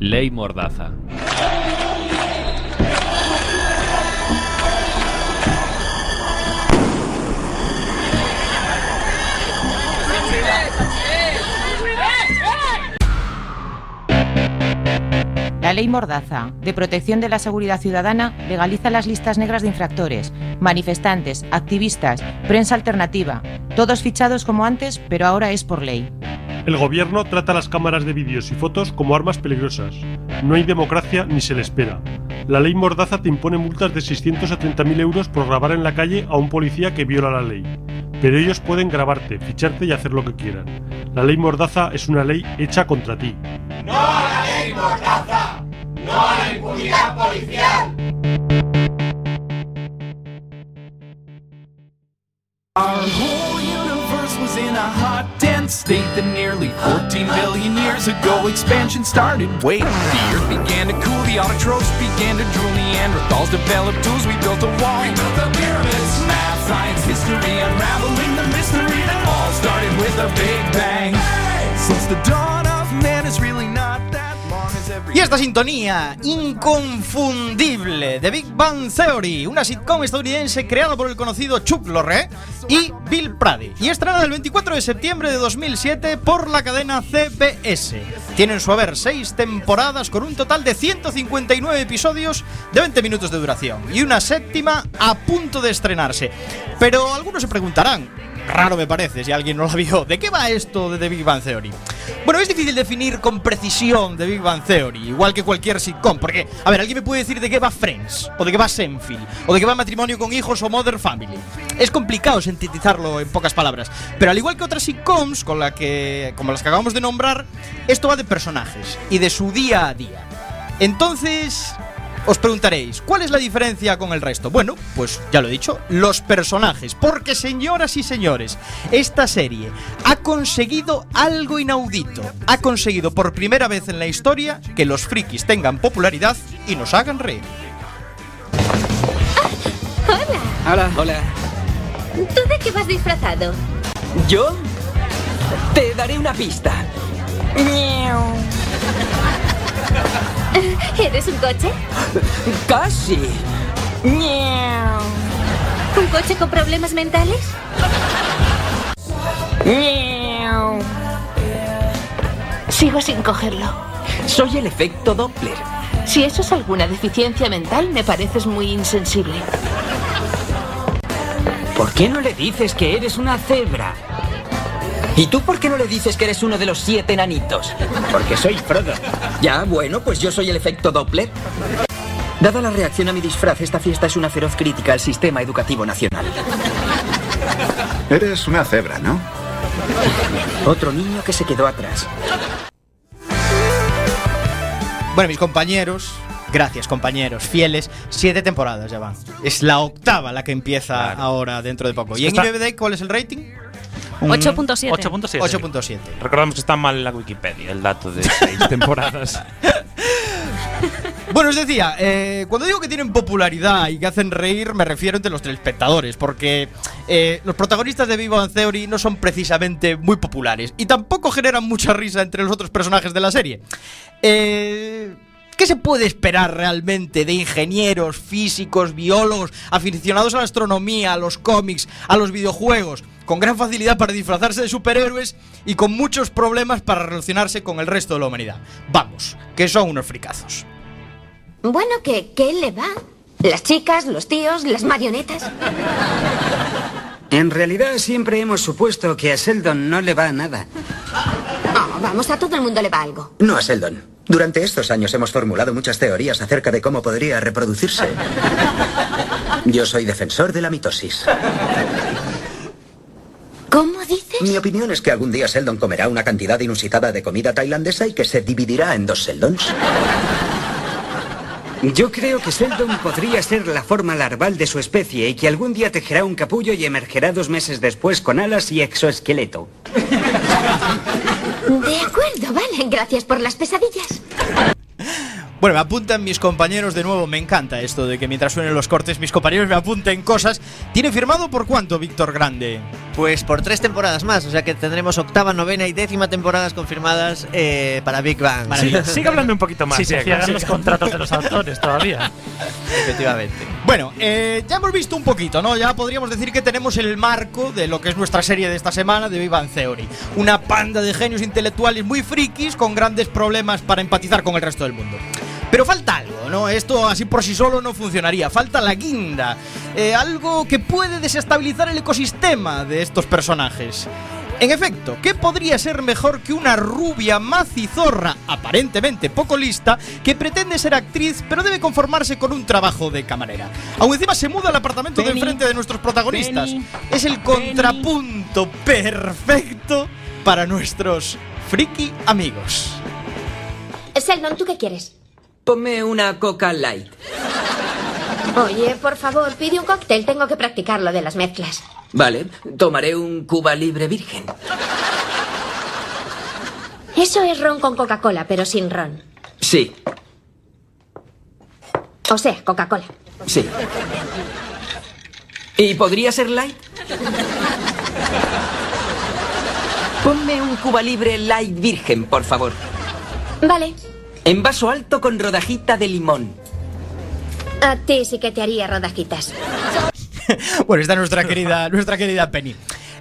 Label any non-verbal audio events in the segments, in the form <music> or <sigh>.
Ley Mordaza. La ley Mordaza, de protección de la seguridad ciudadana, legaliza las listas negras de infractores, manifestantes, activistas, prensa alternativa, todos fichados como antes, pero ahora es por ley. El gobierno trata las cámaras de vídeos y fotos como armas peligrosas. No hay democracia ni se le espera. La ley Mordaza te impone multas de 630.000 euros por grabar en la calle a un policía que viola la ley. Pero ellos pueden grabarte, ficharte y hacer lo que quieran. La ley Mordaza es una ley hecha contra ti. ¡No a la ley Mordaza! ¡No a la impunidad policial! Our whole universe was in a hot, dense state that nearly 14 billion years ago expansion started. Wait, the earth began to cool, the autotrophs began to drool, Neanderthals developed tools, we built a wall. We built the pyramids. Math, science, history, unraveling the mystery that all started with a big bang. Since the dawn Y esta sintonía inconfundible de Big Bang Theory, una sitcom estadounidense creada por el conocido Chuck Lorre y Bill Prady, y estrenada el 24 de septiembre de 2007 por la cadena CBS. Tienen su haber seis temporadas con un total de 159 episodios de 20 minutos de duración y una séptima a punto de estrenarse. Pero algunos se preguntarán, raro me parece si alguien no la vio. ¿De qué va esto de The Big Bang Theory? Bueno, es difícil definir con precisión The Big Bang Theory, igual que cualquier sitcom, porque, a ver, alguien me puede decir de qué va Friends, o de qué va Seinfeld, o de qué va Matrimonio con Hijos o Mother Family. Es complicado sintetizarlo en pocas palabras, pero al igual que otras sitcoms, con la que, como las que acabamos de nombrar, esto va de personajes y de su día a día. Entonces, os preguntaréis, ¿cuál es la diferencia con el resto? Bueno, pues ya lo he dicho, los personajes. Porque, señoras y señores, esta serie ha conseguido algo inaudito. Ha conseguido por primera vez en la historia que los frikis tengan popularidad y nos hagan reír. Hola, hola. ¿Tú de qué vas disfrazado? ¿Yo? Te daré una pista. <laughs> ¿Eres un coche? Casi. ¿Un coche con problemas mentales? Sigo sin cogerlo. Soy el efecto Doppler. Si eso es alguna deficiencia mental, me pareces muy insensible. ¿Por qué no le dices que eres una cebra? ¿Y tú por qué no le dices que eres uno de los siete enanitos? Porque soy Frodo. Ya, bueno, pues yo soy el efecto Doppler. Dada la reacción a mi disfraz, esta fiesta es una feroz crítica al sistema educativo nacional. Eres una cebra, ¿no? Otro niño que se quedó atrás. Bueno, mis compañeros, gracias compañeros, fieles, siete temporadas ya van. Es la octava la que empieza ahora dentro de poco. ¿Y en Está- IMDb cuál es el rating? 8.7. 8.7. 8.7. Recordamos que está mal en la Wikipedia el dato de seis <laughs> temporadas. Bueno, os decía, eh, cuando digo que tienen popularidad y que hacen reír, me refiero entre los telespectadores, porque eh, los protagonistas de Big Bang Theory no son precisamente muy populares y tampoco generan mucha risa entre los otros personajes de la serie. Eh, ¿Qué se puede esperar realmente de ingenieros, físicos, biólogos, aficionados a la astronomía, a los cómics, a los videojuegos, con gran facilidad para disfrazarse de superhéroes y con muchos problemas para relacionarse con el resto de la humanidad? Vamos, que son unos fricazos. Bueno, ¿qué, ¿qué le va? Las chicas, los tíos, las marionetas. En realidad siempre hemos supuesto que a Sheldon no le va nada. Oh, vamos, a todo el mundo le va algo. No a Sheldon. Durante estos años hemos formulado muchas teorías acerca de cómo podría reproducirse. Yo soy defensor de la mitosis. ¿Cómo dices? Mi opinión es que algún día Sheldon comerá una cantidad inusitada de comida tailandesa y que se dividirá en dos Sheldons. Yo creo que Sheldon podría ser la forma larval de su especie y que algún día tejerá un capullo y emergerá dos meses después con alas y exoesqueleto. De acuerdo, vale. Gracias por las pesadillas. Bueno, me apuntan mis compañeros de nuevo. Me encanta esto de que mientras suenen los cortes, mis compañeros me apunten cosas. ¿Tiene firmado por cuánto, Víctor Grande? Pues por tres temporadas más, o sea que tendremos octava, novena y décima temporadas confirmadas eh, para Big Bang. Maravilloso. Sigue hablando un poquito más. Diego, cierran sí. los contratos de los autores todavía. Efectivamente. Bueno, eh, ya hemos visto un poquito, ¿no? Ya podríamos decir que tenemos el marco de lo que es nuestra serie de esta semana de Big Bang Theory. Una panda de genios intelectuales muy frikis con grandes problemas para empatizar con el resto del mundo. Pero falta algo, ¿no? Esto así por sí solo no funcionaría. Falta la guinda. Eh, algo que puede desestabilizar el ecosistema de estos personajes. En efecto, ¿qué podría ser mejor que una rubia macizorra, aparentemente poco lista, que pretende ser actriz pero debe conformarse con un trabajo de camarera? Aún encima se muda al apartamento de Penny, enfrente de nuestros protagonistas. Penny, es el contrapunto perfecto para nuestros friki amigos. Sheldon, ¿tú qué quieres? Ponme una Coca Light. Oye, por favor, pide un cóctel. Tengo que practicar lo de las mezclas. Vale, tomaré un Cuba Libre Virgen. Eso es ron con Coca-Cola, pero sin ron. Sí, O sea, Coca-Cola. sí. ¿Y podría ser light? Ponme un Cuba Libre Light Virgen, por favor. Vale. En vaso alto con rodajita de limón. A ti sí que te haría rodajitas. <laughs> Bueno, está nuestra querida, nuestra querida Penny.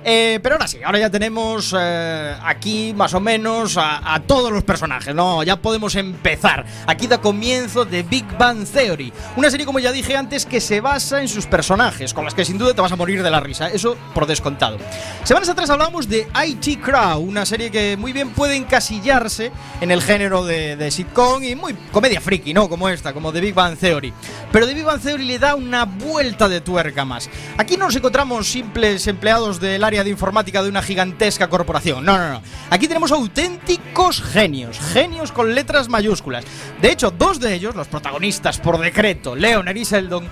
Eh, pero ahora sí, ahora ya tenemos eh, aquí más o menos a, a todos los personajes, ¿no? Ya podemos empezar. Aquí da comienzo de Big Bang Theory, una serie como ya dije antes que se basa en sus personajes, con las que sin duda te vas a morir de la risa, eso por descontado. Semanas atrás hablábamos de IT Crowd, una serie que muy bien puede encasillarse en el género de, de sitcom y muy comedia friki, ¿no? Como esta, como The Big Bang Theory. Pero The Big Bang Theory le da una vuelta de tuerca más. Aquí no nos encontramos simples empleados del área de informática de una gigantesca corporación. No, no, no. Aquí tenemos auténticos genios. Genios con letras mayúsculas. De hecho, dos de ellos, los protagonistas por decreto, Leonard y Sheldon,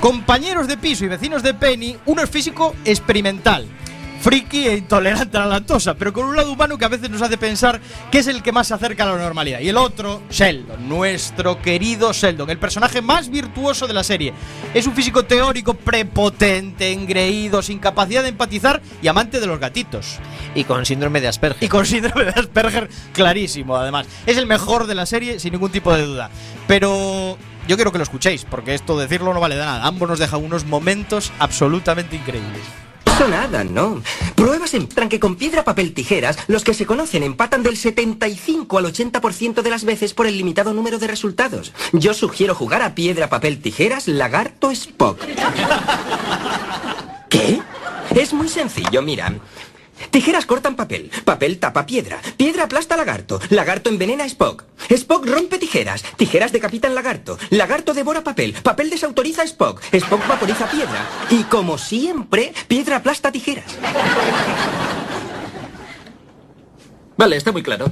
compañeros de piso y vecinos de Penny, uno es físico experimental. Friki e intolerante a la lactosa, pero con un lado humano que a veces nos hace pensar que es el que más se acerca a la normalidad. Y el otro, Sheldon, nuestro querido Sheldon, el personaje más virtuoso de la serie. Es un físico teórico prepotente, engreído, sin capacidad de empatizar y amante de los gatitos. Y con síndrome de Asperger. Y con síndrome de Asperger clarísimo, además. Es el mejor de la serie, sin ningún tipo de duda. Pero yo quiero que lo escuchéis, porque esto decirlo no vale de nada. Ambos nos dejan unos momentos absolutamente increíbles. Eso nada, no. Pruebas entran que con piedra, papel, tijeras, los que se conocen empatan del 75 al 80% de las veces por el limitado número de resultados. Yo sugiero jugar a piedra, papel, tijeras, lagarto, Spock. ¿Qué? Es muy sencillo, mira. Tijeras cortan papel, papel tapa piedra, piedra aplasta lagarto, lagarto envenena a Spock, Spock rompe tijeras, tijeras decapitan lagarto, lagarto devora papel, papel desautoriza a Spock, Spock vaporiza piedra y como siempre, piedra aplasta tijeras. Vale, está muy claro.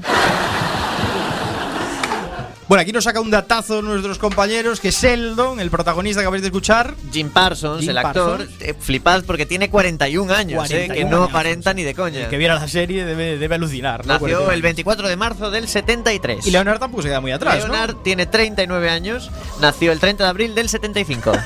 Bueno, aquí nos saca un datazo nuestros compañeros que Sheldon, el protagonista que acabáis de escuchar. Jim Parsons, Jim el actor, Parsons. eh, flipad porque tiene 41 años, eh, 41 que no años. aparenta ni de coña. El que viera la serie debe, debe alucinar. ¿no? Nació 41 el 24 de marzo del 73. Y Leonard tampoco se queda muy atrás, ¿no? Leonard tiene 39 años, nació el 30 de abril del 75. <laughs>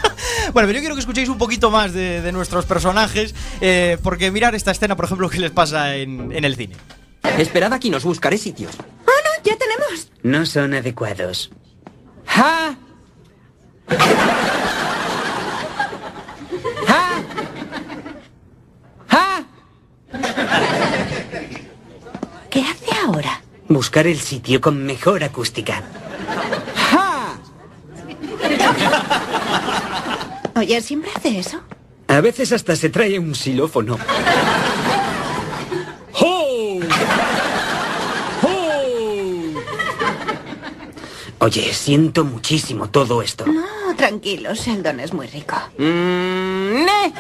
Bueno, pero yo quiero que escuchéis un poquito más de, de nuestros personajes, eh, porque mirar esta escena, por ejemplo, que les pasa en, en el cine. Esperad aquí, nos buscaré sitios. ¡Oh, no! ¡Ya tenemos! No son adecuados. ¡Ja! ¡Ja! ¡Ja! ¿Qué hace ahora? Buscar el sitio con mejor acústica. ¡Ja! Oye, ¿siempre hace eso? A veces hasta se trae un xilófono. ¡Oh! ¡Oh! Oye, siento muchísimo todo esto. No, tranquilo, Sheldon es muy rico. Mm, ¡Ne!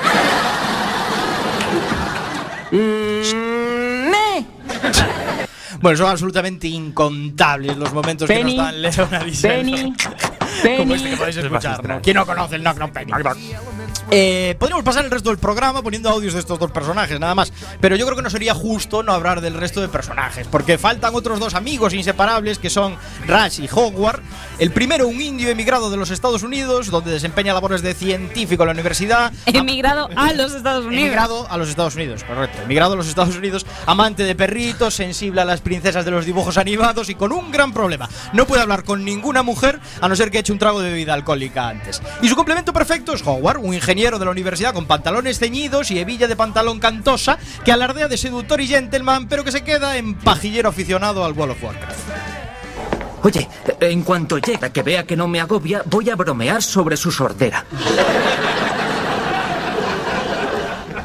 Mm, ¡Ne! Bueno, son absolutamente incontables los momentos Penny, que nos dan Leonard y Penny. Penny. Como este que podéis escuchar, ¿no? ¿Quién no conoce el Knock Knock Penny? Eh, podríamos pasar el resto del programa poniendo audios de estos dos personajes, nada más. Pero yo creo que no sería justo no hablar del resto de personajes, porque faltan otros dos amigos inseparables que son Rush y Howard. El primero, un indio emigrado de los Estados Unidos, donde desempeña labores de científico en la universidad. Emigrado a los Estados Unidos. Emigrado a los Estados Unidos, correcto. Emigrado a los Estados Unidos, amante de perritos, sensible a las princesas de los dibujos animados y con un gran problema. No puede hablar con ninguna mujer a no ser que eche un trago de bebida alcohólica antes. Y su complemento perfecto es Howard, un ingeniero de la universidad con pantalones ceñidos y hebilla de pantalón cantosa que alardea de seductor y gentleman, pero que se queda en pajillero aficionado al World of Warcraft. Oye, en cuanto llegue que vea que no me agobia, voy a bromear sobre su sordera.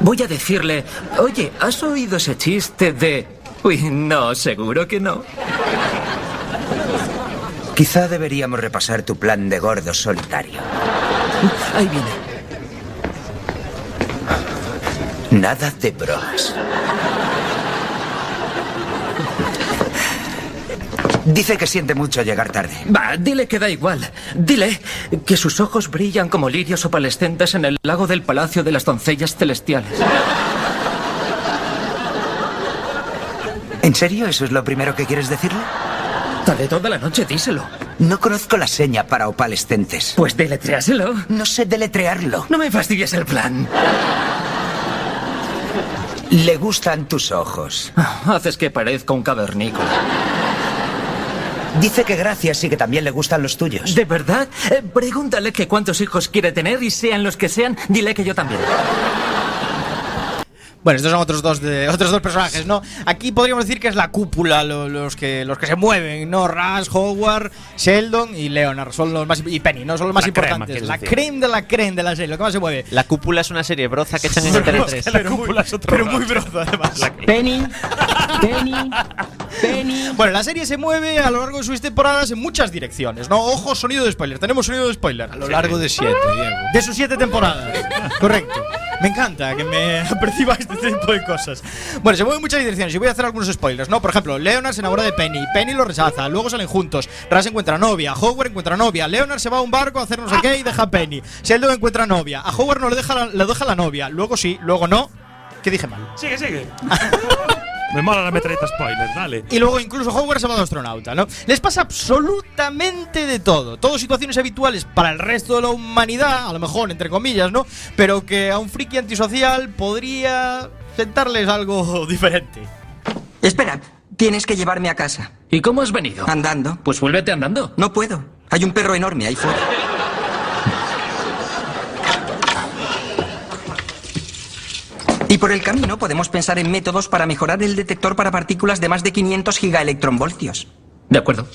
Voy a decirle, oye, ¿has oído ese chiste de... Uy, no, seguro que no. Quizá deberíamos repasar tu plan de gordo solitario. Ahí viene. Nada de bromas. Dice que siente mucho llegar tarde. Va, dile que da igual. Dile que sus ojos brillan como lirios opalescentes en el lago del Palacio de las Doncellas Celestiales. ¿En serio? ¿Eso es lo primero que quieres decirle? Tarde toda la noche, díselo. No conozco la seña para opalescentes. Pues deletréaselo. No sé deletrearlo. No me fastidies el plan. Le gustan tus ojos. <laughs> Haces que parezca un cavernícola. Dice que gracias y que también le gustan los tuyos. ¿De verdad? Eh, pregúntale que cuántos hijos quiere tener y sean los que sean, dile que yo también. Bueno, estos son otros dos de <laughs> otros dos personajes, ¿no? Aquí podríamos decir que es la cúpula lo- los que los que se mueven, ¿no? Rush, Howard, Sheldon y Leonard son los más y Penny, no son los más La crema, importantes. quieres la creme de la creme de la serie, lo que más se mueve. La cúpula es una serie broza que echan en Antena <laughs> 3. pero, muy, pero muy broza además. Penny, Penny, Penny. Bueno, la serie se mueve a lo largo de sus temporadas en muchas direcciones, ¿no? Ojo, sonido de spoiler. Tenemos sonido de spoiler. A lo largo de siete, Diego. De sus siete temporadas. <laughs> Correcto. Me encanta que me aperciba <laughs> este tipo de cosas. Bueno, se mueven muchas direcciones y voy a hacer algunos spoilers, ¿no? Por ejemplo, Leonard se enamora de Penny, Penny lo rechaza, luego salen juntos, Ras encuentra novia, Howard encuentra novia, Leonard se va a un barco a hacer no sé qué y deja a Penny, Sheldon encuentra novia, a Howard no le deja la, le deja la novia, luego sí, luego no. ¿Qué dije mal? Sigue, sigue. <laughs> Me mola la metralleta spoiler, dale. Y luego incluso Howard se va de astronauta, ¿no? Les pasa absolutamente de todo. Todo situaciones habituales para el resto de la humanidad, a lo mejor, entre comillas, ¿no? Pero que a un friki antisocial podría sentarles algo <laughs> diferente. Espera, tienes que llevarme a casa. ¿Y cómo has venido? Andando. Pues vuélvete andando. No puedo. Hay un perro enorme ahí fuera. Y por el camino podemos pensar en métodos para mejorar el detector para partículas de más de 500 gigaelectronvoltios. De acuerdo.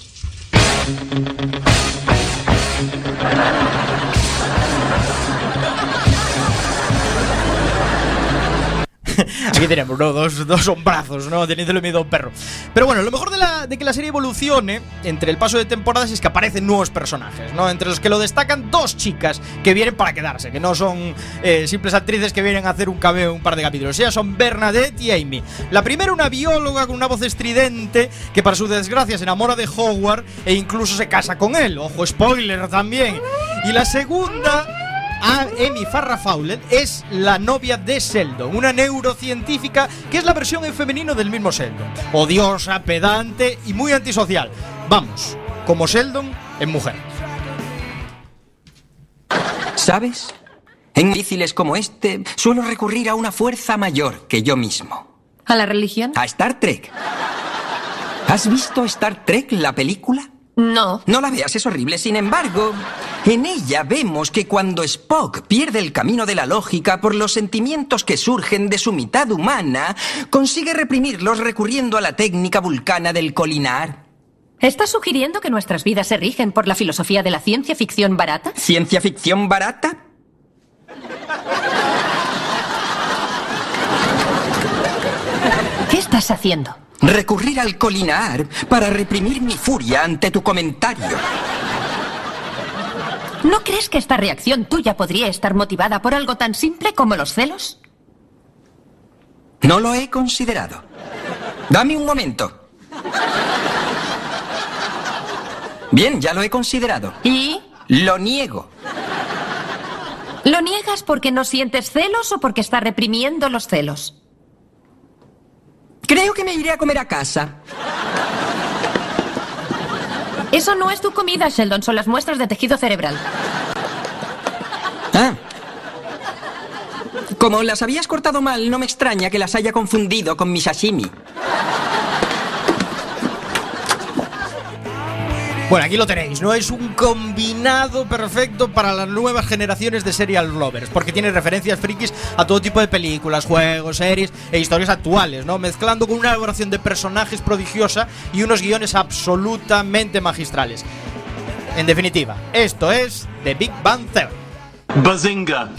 <laughs> Aquí tenemos, ¿no? Dos, dos hombrazos, ¿no? Teniéndole miedo a un perro. Pero bueno, lo mejor de, la, de que la serie evolucione entre el paso de temporadas es que aparecen nuevos personajes, ¿no? Entre los que lo destacan dos chicas que vienen para quedarse, que no son eh, simples actrices que vienen a hacer un cameo un par de capítulos. Ellas son Bernadette y Amy. La primera, una bióloga con una voz estridente que para su desgracia se enamora de Howard e incluso se casa con él. Ojo, spoiler también. Y la segunda Amy Farrah Fowler es la novia de Sheldon, una neurocientífica que es la versión en femenino del mismo Sheldon. Odiosa, pedante y muy antisocial. Vamos, como Sheldon en mujer. ¿Sabes? En difíciles como este, suelo recurrir a una fuerza mayor que yo mismo. ¿A la religión? A Star Trek. ¿Has visto Star Trek, la película? No. No la veas, es horrible. Sin embargo, en ella vemos que cuando Spock pierde el camino de la lógica por los sentimientos que surgen de su mitad humana, consigue reprimirlos recurriendo a la técnica vulcana del colinar. ¿Estás sugiriendo que nuestras vidas se rigen por la filosofía de la ciencia ficción barata? ¿Ciencia ficción barata? ¿Qué estás haciendo? Recurrir al colinar para reprimir mi furia ante tu comentario. ¿No crees que esta reacción tuya podría estar motivada por algo tan simple como los celos? No lo he considerado. Dame un momento. Bien, ya lo he considerado. ¿Y? Lo niego. ¿Lo niegas porque no sientes celos o porque estás reprimiendo los celos? Creo que me iré a comer a casa. Eso no es tu comida, Sheldon, son las muestras de tejido cerebral. Ah. Como las habías cortado mal, no me extraña que las haya confundido con mi sashimi. Bueno, aquí lo tenéis, ¿no? Es un combinado perfecto para las nuevas generaciones de serial lovers, porque tiene referencias frikis a todo tipo de películas, juegos, series e historias actuales, ¿no? Mezclando con una elaboración de personajes prodigiosa y unos guiones absolutamente magistrales. En definitiva, esto es The Big Bang Theory. Bazinga.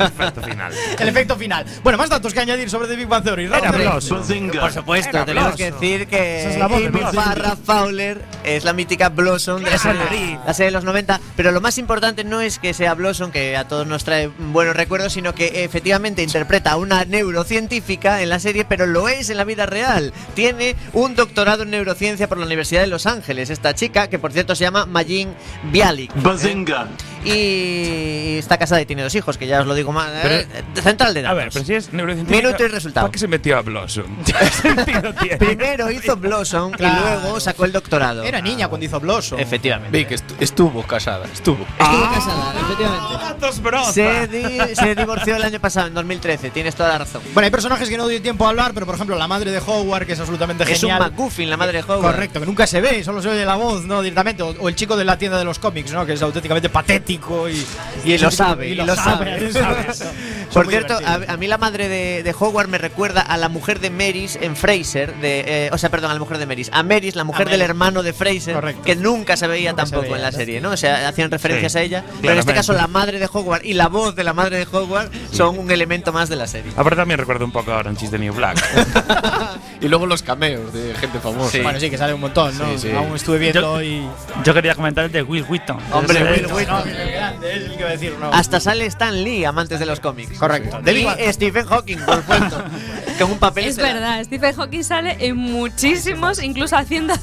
Efecto final. El efecto final. Bueno, más datos que añadir sobre The Big Bang Theory. Era. Bazinga. Por supuesto, Era tenemos que Blossom. decir que es la voz. Farrah Fowler es la mítica Blossom de la serie, la serie de los 90, pero lo más importante no es que sea Blossom, que a todos nos trae buenos recuerdos, sino que efectivamente interpreta a una neurocientífica en la serie, pero lo es en la vida real. Tiene un doctorado en neurociencia por la Universidad de Los Ángeles, esta chica, que por cierto se llama Majin Bialik. Bazinga. Y está casada y tiene dos hijos, que ya os lo digo más. Pero- eh, central de A datos. ver, pero si es neurocientífica. Minuto y resultado. ¿Para qué se metió a Blossom? <laughs> Primero hizo Blossom Claro. y luego sacó el doctorado. Era niña cuando hizo Blossom. Efectivamente. Vi que estu- estuvo casada, estuvo. Estuvo casada, efectivamente. ¡Datos broza! Se, di- se divorció el año pasado, en 2013. Tienes toda la razón. Bueno, hay personajes que no doy tiempo a hablar, pero por ejemplo, la madre de Howard, que es absolutamente Es un genial. McGuffin, la madre de Howard. Correcto, que nunca se ve, solo se oye la voz, ¿no? Directamente. O, o el chico de la tienda de los cómics, ¿no? Que es auténticamente patético y. Y lo sabe, y lo sabe. ¿sabes? <laughs> Son Por cierto, a, a mí la madre de, de Howard me recuerda a la mujer de Meris en Fraser. De, eh, o sea, perdón, a la mujer de Meris. A Meris, la mujer A del hermano de Fraser, Correcto. que nunca se veía Nunca se tampoco veía, en la ¿no? serie, ¿no? O sea, hacían referencias Sí, a ella. Pero en este caso, la madre de Howard y la voz de la madre de Howard son un elemento más de la serie. Ahora también recuerdo un poco a Orange is the New Black. <laughs> Y luego los cameos de gente famosa. Bueno, sí, que sale un montón, ¿no? Sí, sí. Aún estuve viendo Yo- y. Yo quería comentar el de Will Wheaton. Hombre, Will Wheaton. No, el grande, es el que iba a decir, ¿no? Hasta sale Stan Lee, amantes de los cómics. Correcto. Bang- Stephen Hawking, por supuesto. <laughs> con un papel. Es verdad, Stephen Hawking sale en muchísimos, incluso haciendo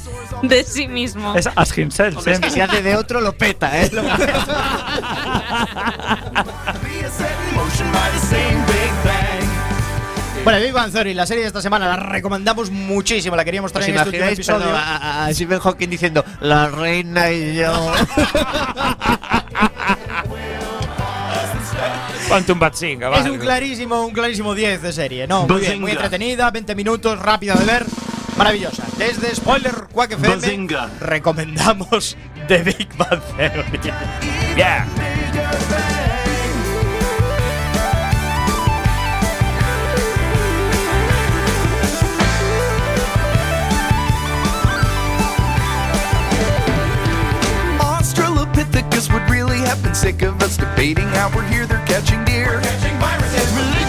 de sí mismo. Es As Himself. Hombre, es que si hace de otro lo peta, ¿eh? <laughs> Bueno, Big Bang Theory, la serie de esta semana la recomendamos muchísimo, la queríamos ¿Os traer en este último episodio. perdón, a, a Stephen Hawking diciendo La reina y yo? <laughs> Quantum Batsinga, Es un clarísimo, un clarísimo 10 de serie, ¿no? Muy bien, muy entretenida, 20 minutos, rápida de ver, maravillosa. Desde Spoiler Quack FM Bazinga. recomendamos The Big Bang Theory. Yeah. Have been sick of us debating how we're here, they're catching deer. Religion or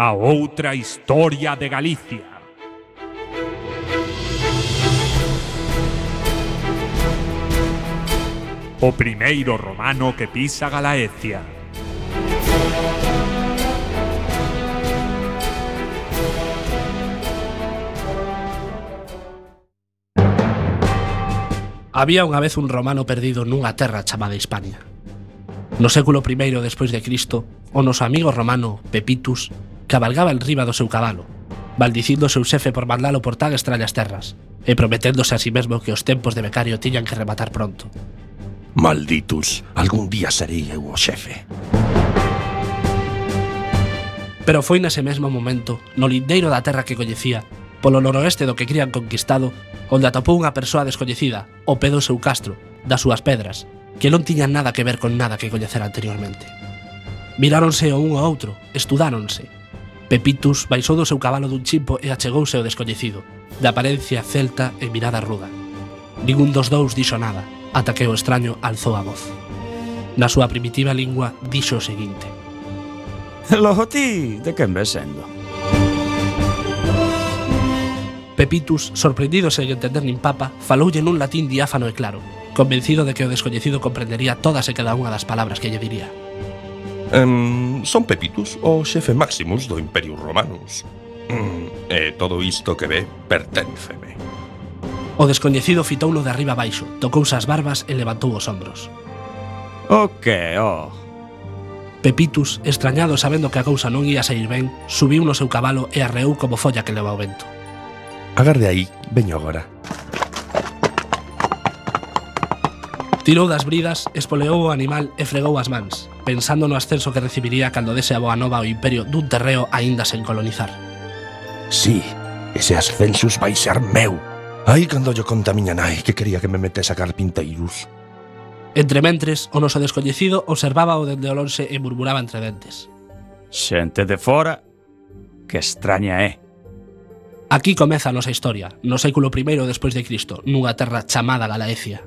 a outra historia de Galicia. O primeiro romano que pisa Galaecia. Había unha vez un romano perdido nunha terra chamada Hispania. No século I despois de Cristo, o noso amigo romano Pepitus cabalgaba enriba do seu cabalo, maldicindo o seu xefe por mandalo por tan extrañas terras, e prometéndose a si sí mesmo que os tempos de becario tiñan que rematar pronto. Malditos, algún día serei eu o xefe. Pero foi nese mesmo momento, no lindeiro da terra que coñecía, polo noroeste do que crían conquistado, onde atopou unha persoa descoñecida, o pé do seu castro, das súas pedras, que non tiñan nada que ver con nada que coñecera anteriormente. Miráronse o un ao outro, estudáronse, Pepitus baixou do seu cabalo dun chimpo e achegouse ao descoñecido, de apariencia celta e mirada ruda. Ningún dos dous dixo nada, ata que o extraño alzou a voz. Na súa primitiva lingua dixo o seguinte. <laughs> Logo ti, de quen ves sendo? Pepitus, sorprendido sen entender nin papa, faloulle nun latín diáfano e claro, convencido de que o descoñecido comprendería todas e cada unha das palabras que lle diría. Um, son Pepitus o xefe Maximus do Imperio Romanus. Um, mm, e todo isto que ve perténceme. O descoñecido fitoulo de arriba abaixo, tocouse as barbas e levantou os ombros. O que, oh? Pepitus, extrañado sabendo que a cousa non ia sair ben, subiu no seu cabalo e arreou como folla que leva o vento. Agarde aí, veño agora. Tirou das bridas, espoleou o animal e fregou as mans, pensando no ascenso que recibiría cando dese a boa nova ao imperio dun terreo aínda sen colonizar. Sí, ese ascensus vai ser meu. Aí cando yo conta a miña nai que quería que me metese a carpinteiros. Entre mentres, o noso descoñecido observaba o dende o lonxe e murmuraba entre dentes. Xente de fora, que extraña é. Aquí comeza a nosa historia, no século I despois de Cristo, nunha terra chamada Galaecia.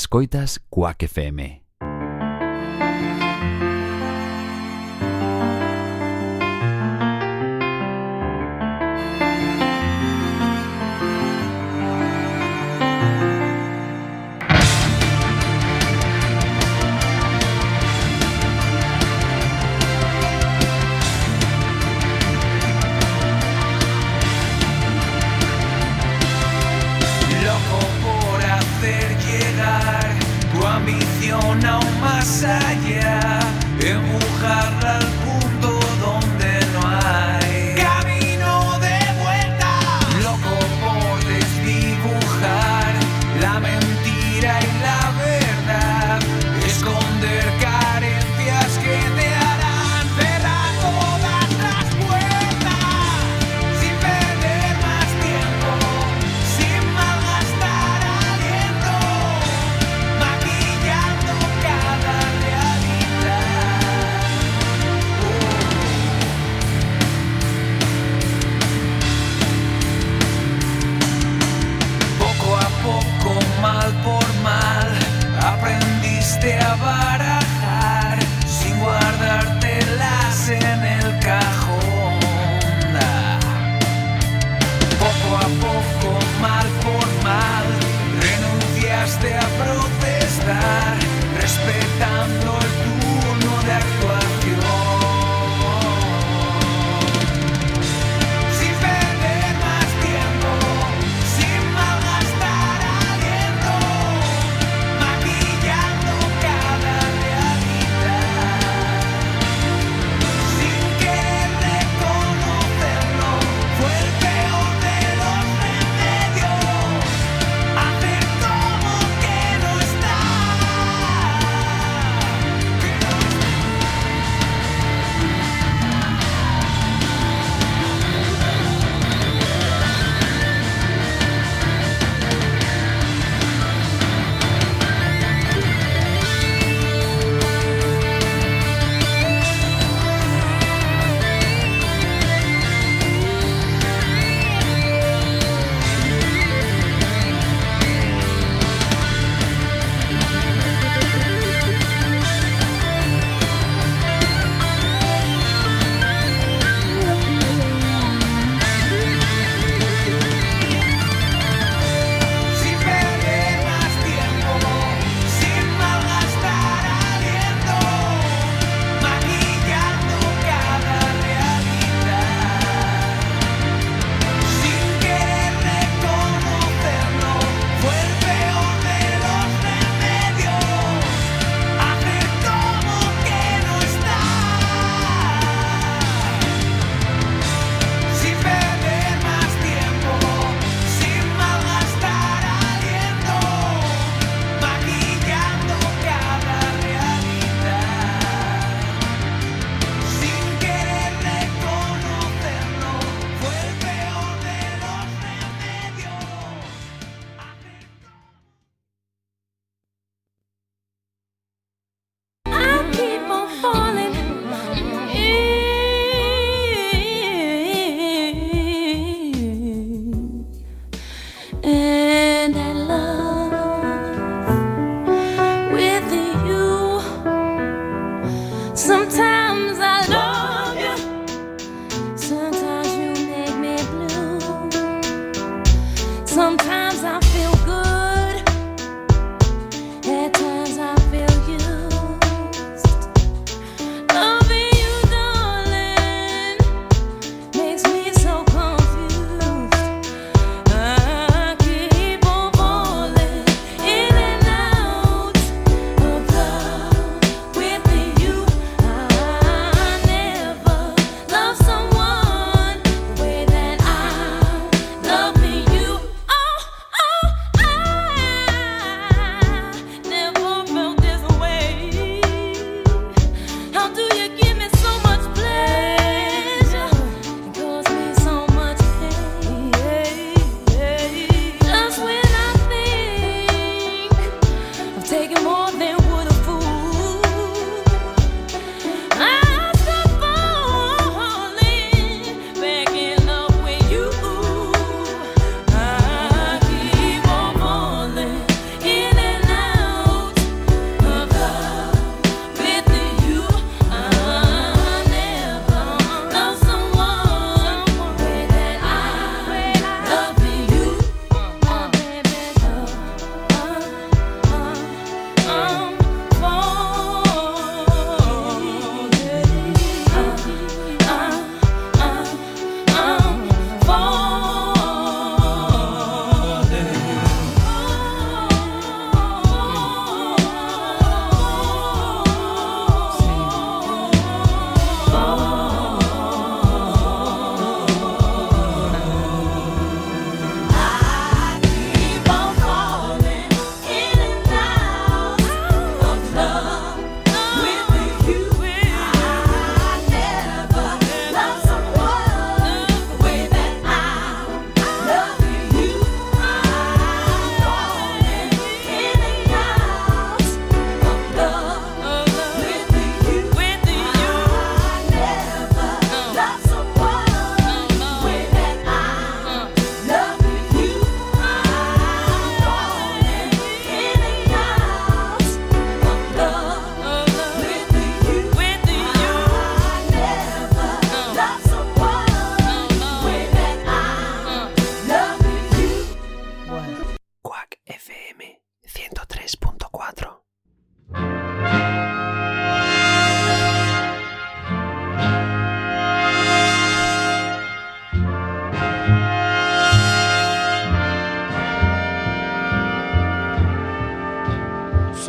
Escoitas Cuac FM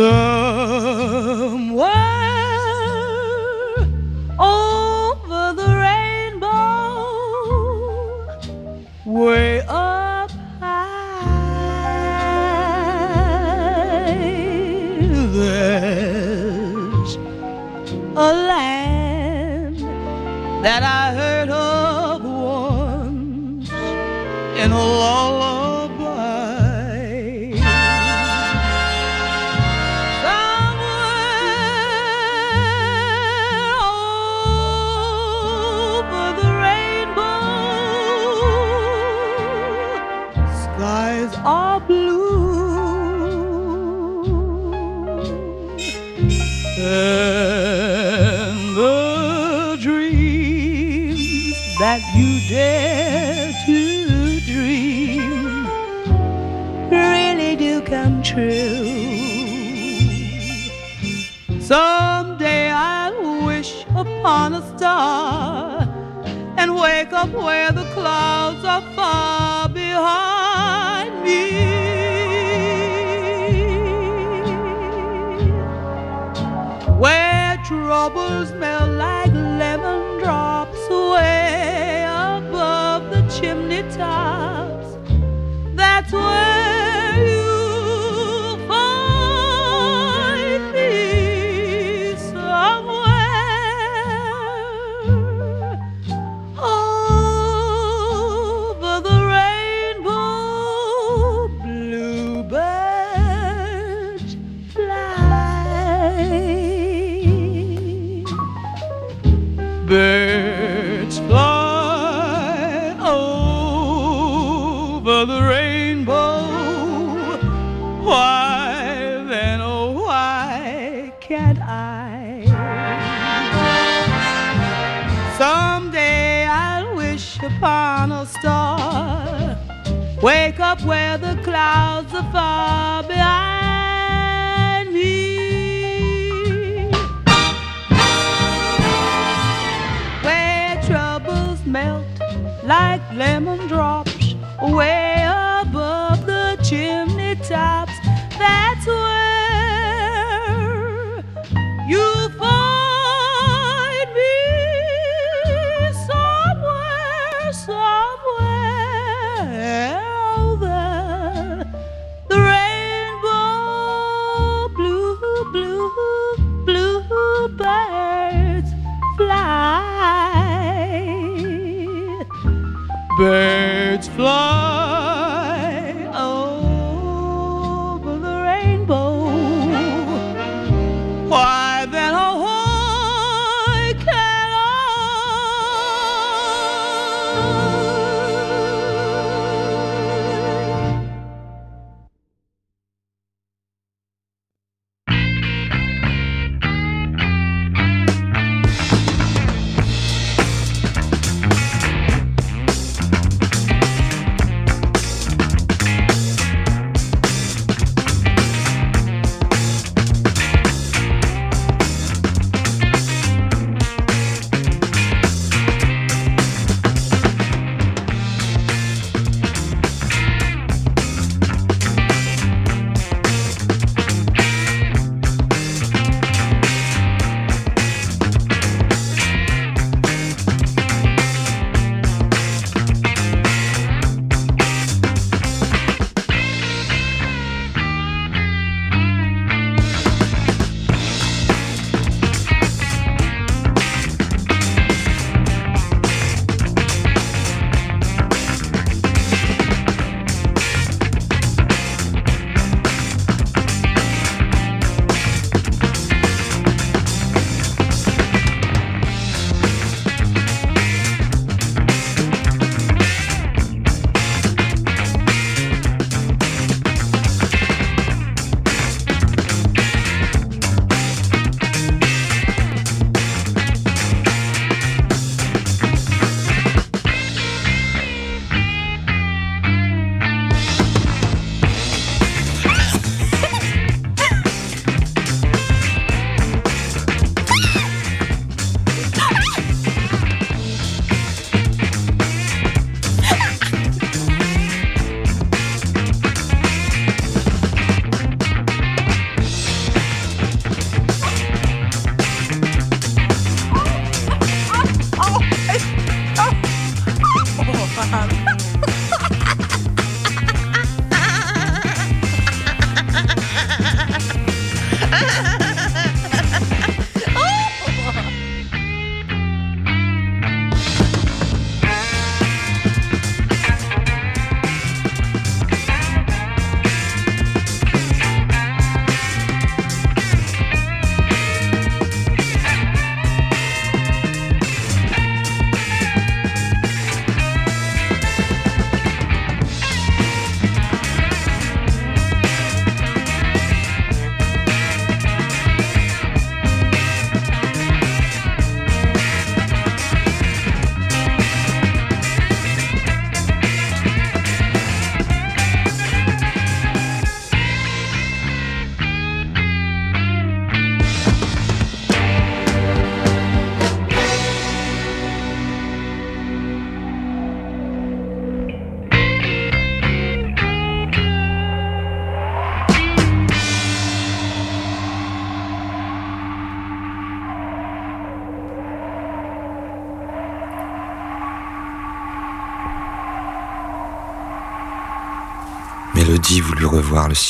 So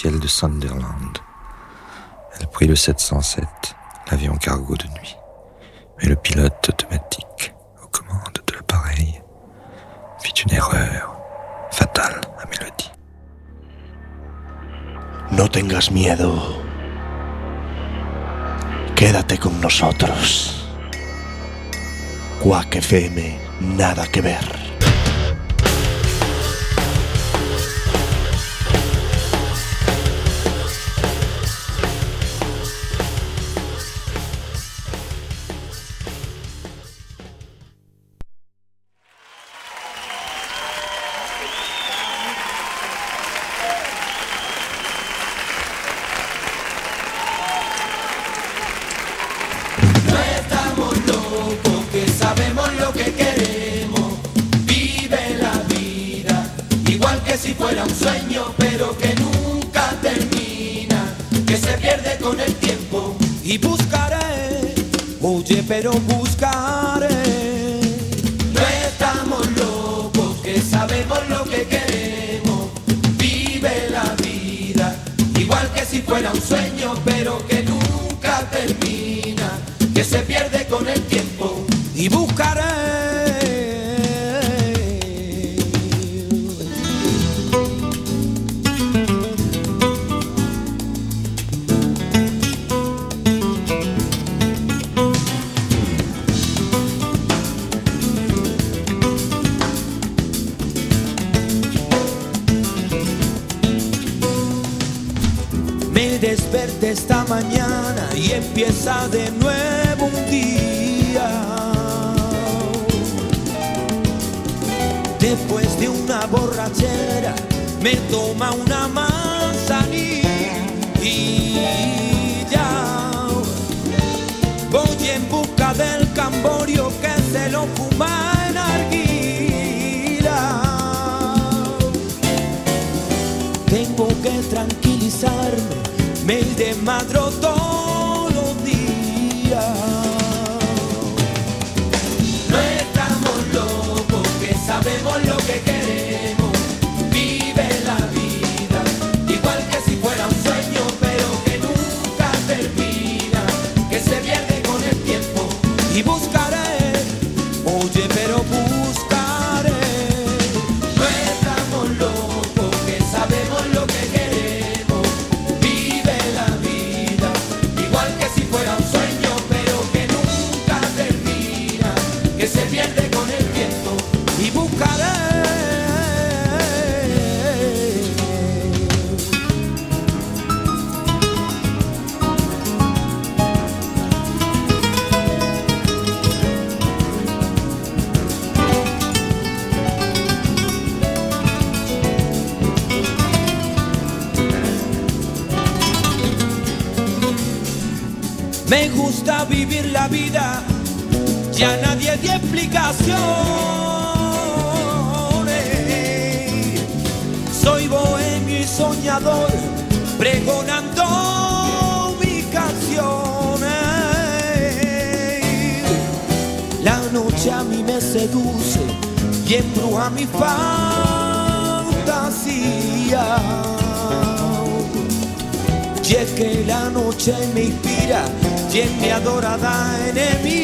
de Sunderland. Elle prit le 707, l'avion cargo de nuit. Mais le pilote automatique aux commandes de l'appareil fit une erreur fatale à Mélodie. No tengas miedo. Quédate con nosotros. Quack FM, nada que ver. tiempo que tranquilizarme, me de madrugada lucha y mi ira, quien me adora da enemigo.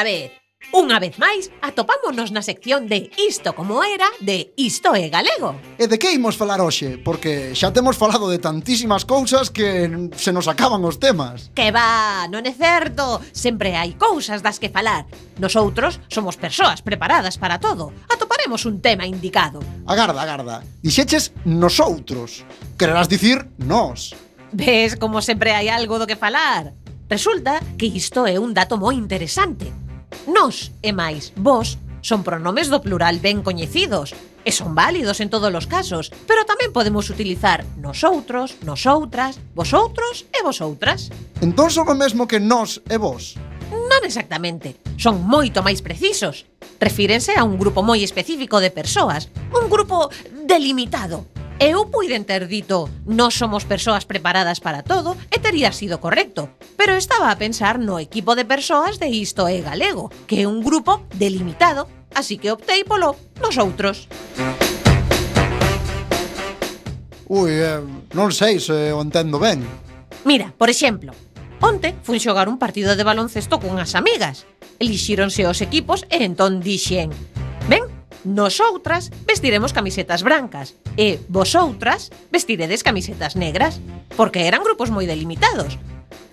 outra vez. Unha vez máis, atopámonos na sección de Isto como era de Isto é galego. E de que imos falar hoxe? Porque xa temos falado de tantísimas cousas que se nos acaban os temas. Que va, non é certo. Sempre hai cousas das que falar. Nosoutros somos persoas preparadas para todo. Atoparemos un tema indicado. Agarda, agarda. Dixeches nosoutros. Quererás dicir nós. Ves como sempre hai algo do que falar. Resulta que isto é un dato moi interesante nos e máis vos son pronomes do plural ben coñecidos e son válidos en todos os casos, pero tamén podemos utilizar nosoutros, nosotras, vosoutros e vosoutras. Entón son o mesmo que nos e vos? Non exactamente, son moito máis precisos. Refírense a un grupo moi específico de persoas, un grupo delimitado, Eu puiden ter dito «Nós somos persoas preparadas para todo» e tería sido correcto, pero estaba a pensar no equipo de persoas de Isto é Galego, que é un grupo delimitado, así que optei polo «Nosotros». Ui, eh, non sei se o entendo ben. Mira, por exemplo, onte fun xogar un partido de baloncesto cunhas amigas. Elixíronse os equipos e entón dixen «Ben, Nosoutras vestiremos camisetas brancas e vosoutras vestiredes camisetas negras, porque eran grupos moi delimitados.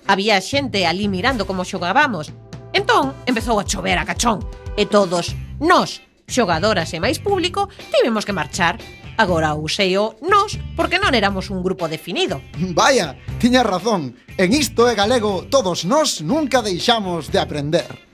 Había xente ali mirando como xogábamos. Entón, empezou a chover a cachón e todos nós, xogadoras e máis público, tivemos que marchar. Agora usei o nós porque non éramos un grupo definido. Vaya, tiñas razón. En isto é galego, todos nós nunca deixamos de aprender.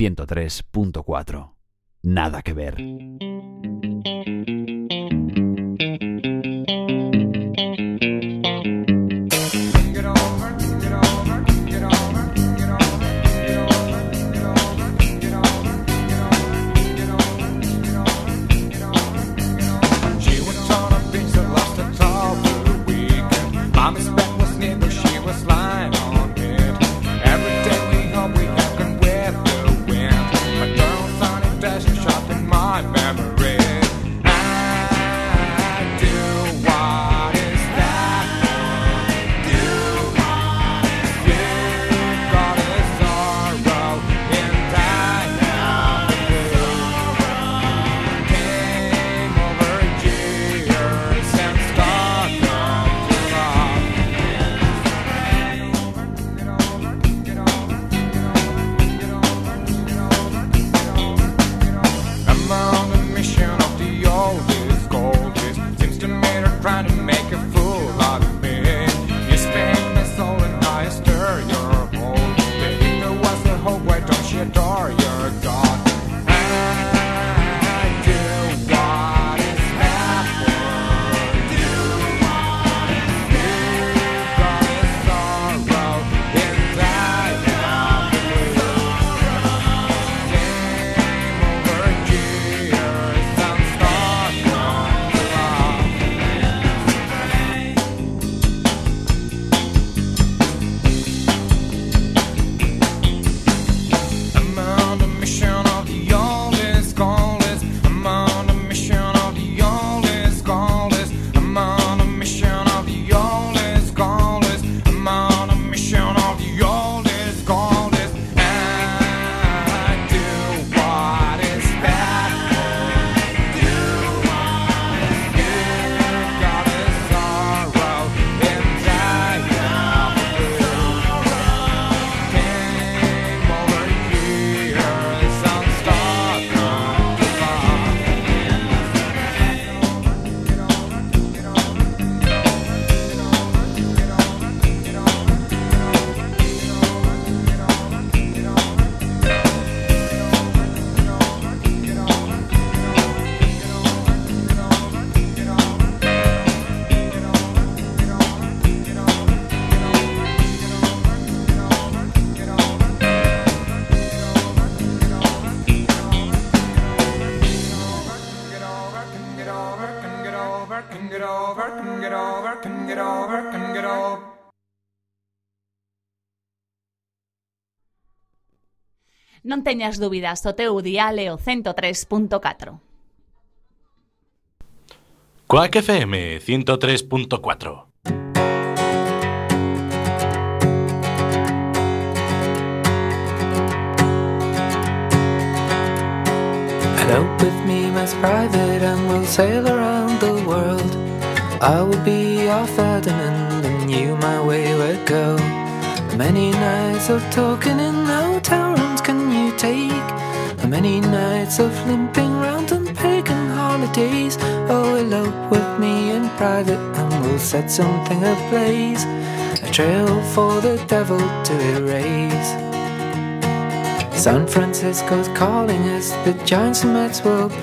103.4. Nada que ver. Non teñas dúbidas o teu dial o 103.4. Coac FM 103.4 Out with me, as private, and we'll sail around the world. I will be your Ferdinand, and you my wayward girl. Many nights of talking in hotel take many nights of limping round and pagan holidays. Oh, elope with me in private and we'll set something ablaze. A trail for the devil to erase. San Francisco's calling us, the Giants' Mets will play.